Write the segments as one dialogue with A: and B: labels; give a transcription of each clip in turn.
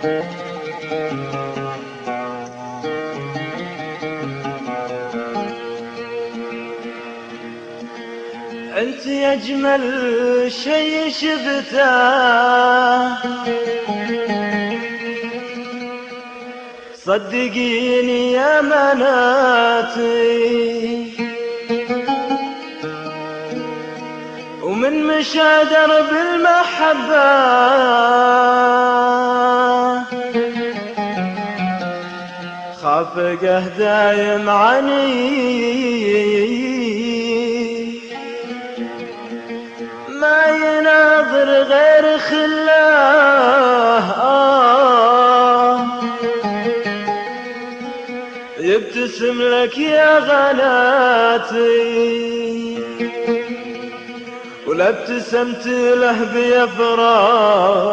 A: أنت أجمل شي شفته صدقيني يا مناتي ومن مشى درب خافقه دايم عني ما يناظر غير خلاه. آه يبتسم لك يا غناتي ولا ابتسمت له بيفراح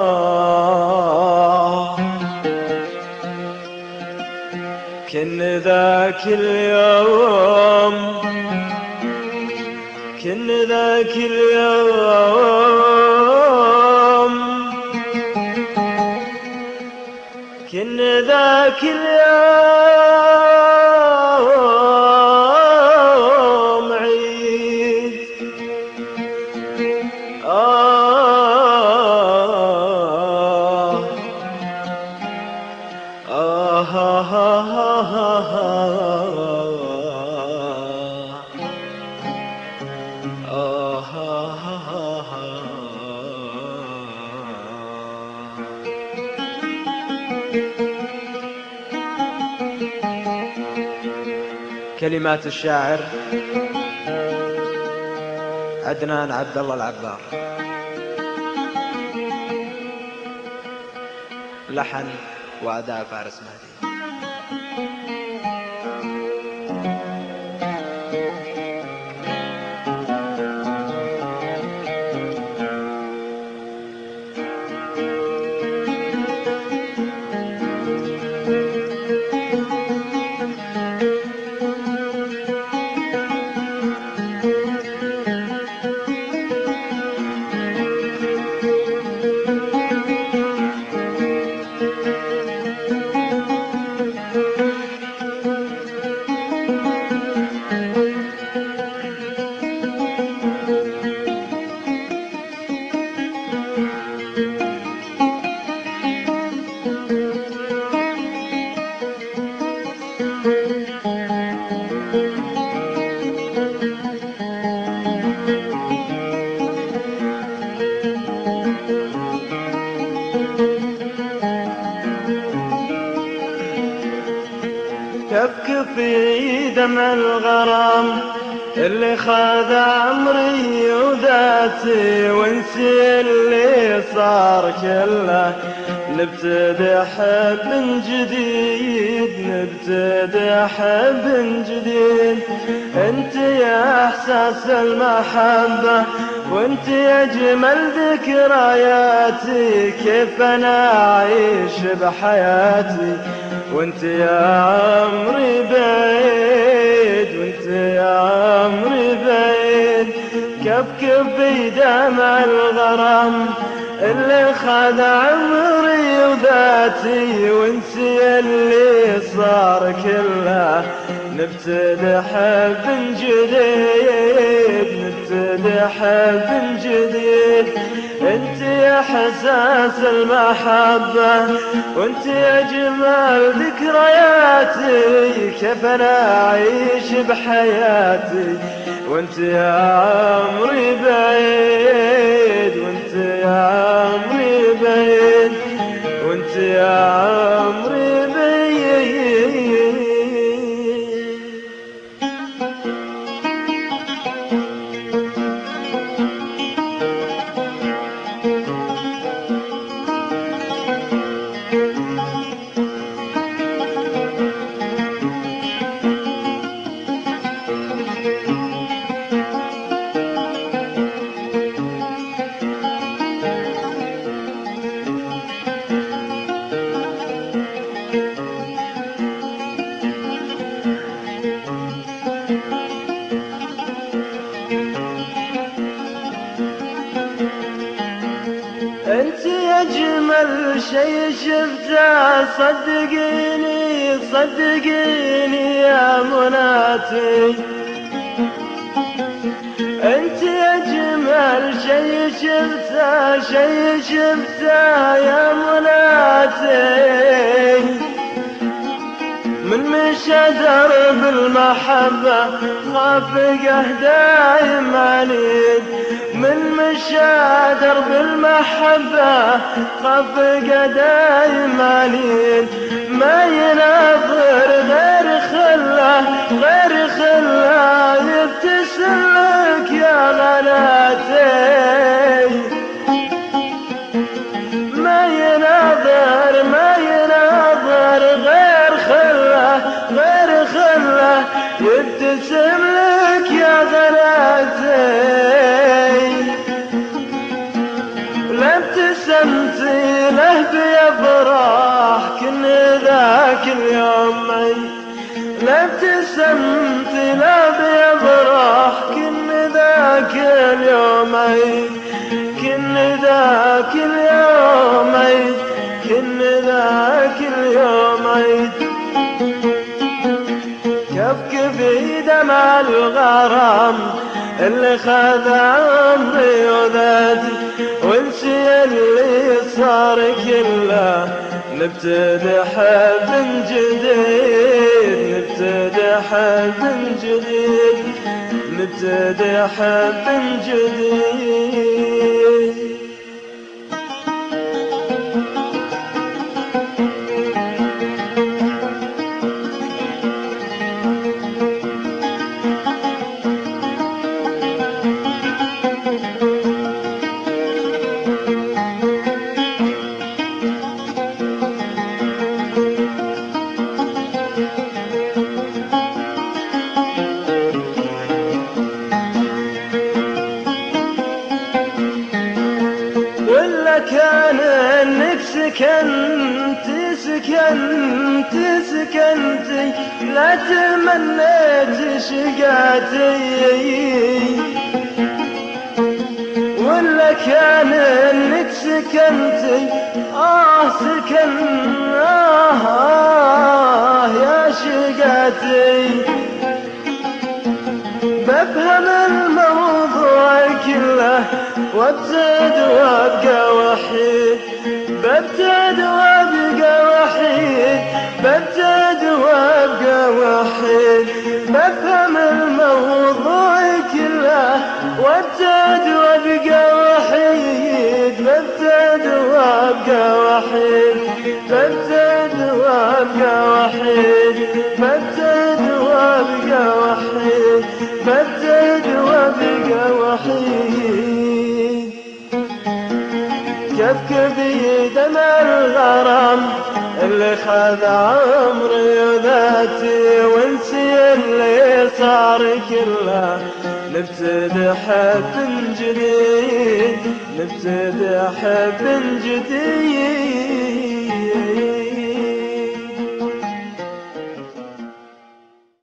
A: كن ذاك اليوم كن ذاك اليوم كن ذاك اليوم كلمات الشاعر عدنان عبد الله العبار. لحن وأداء فارس مهدي. كفك في دمع الغرام اللي خذ عمري وذاتي ونسي اللي صار كله. نبتدي حب جديد نبتدي حب جديد. أنت يا إحساس المحبة وأنت يا جمال ذكرياتي كيف أنا أعيش بحياتي؟ وانت يا عمري بعيد وانت يا عمري بعيد كبكب بدمع الغرام اللي خذ عمري وذاتي وانسي اللي صار كله. نبتدي حب جديد نبتدي حب جديد حساس المحبة وأنت يا جمال ذكرياتي كيف أنا أعيش بحياتي؟ وأنت يا عمري شي شفته صدقيني صدقيني يا مناتي. أنت أجمل شي شفته شي شفته يا مناتي. من مشى درب المحبة خافقه دايم عنيد من مشى درب المحبة خافقه دايم عنيد ما ينظر غير خلة غير خلة يبتسم لك يا غلاتي. ما ينظر ما ينظر غير خلة غير خلة يبتسم اليوم لا ابتسمتي له بيفرح كن ذاك اليوم كن ذاك اليوم كن ذاك اليوم كفك في دمع الغرام اللي خذ عمري وذاتي. ونسي اللي صار كله. نبتدي حب جديد نبتدي حب جديد نبتدي حب جديد. ولا كان انك سكنت سكنت سكنت لا تمنيت شقاتي ولا كان انك سكنت آه سكن آه, آه يا شقاتي. بفهم الموضوع كله وابتد وابقى وحيد ببتد وابقى وحيد ببتد وابقى وحيد. بفهم الموضوع كله وابتد وابقى وحيد. ببتد وابقى وحيد ببتد وابقى وحيد ببتد وابقى وحيد ببتد وابقى وحيد. كيف بي دمع الغرام اللي خذ عمري وذاتي ونسي اللي صار كله. نبتدي حب جديد نبتدي حب جديد.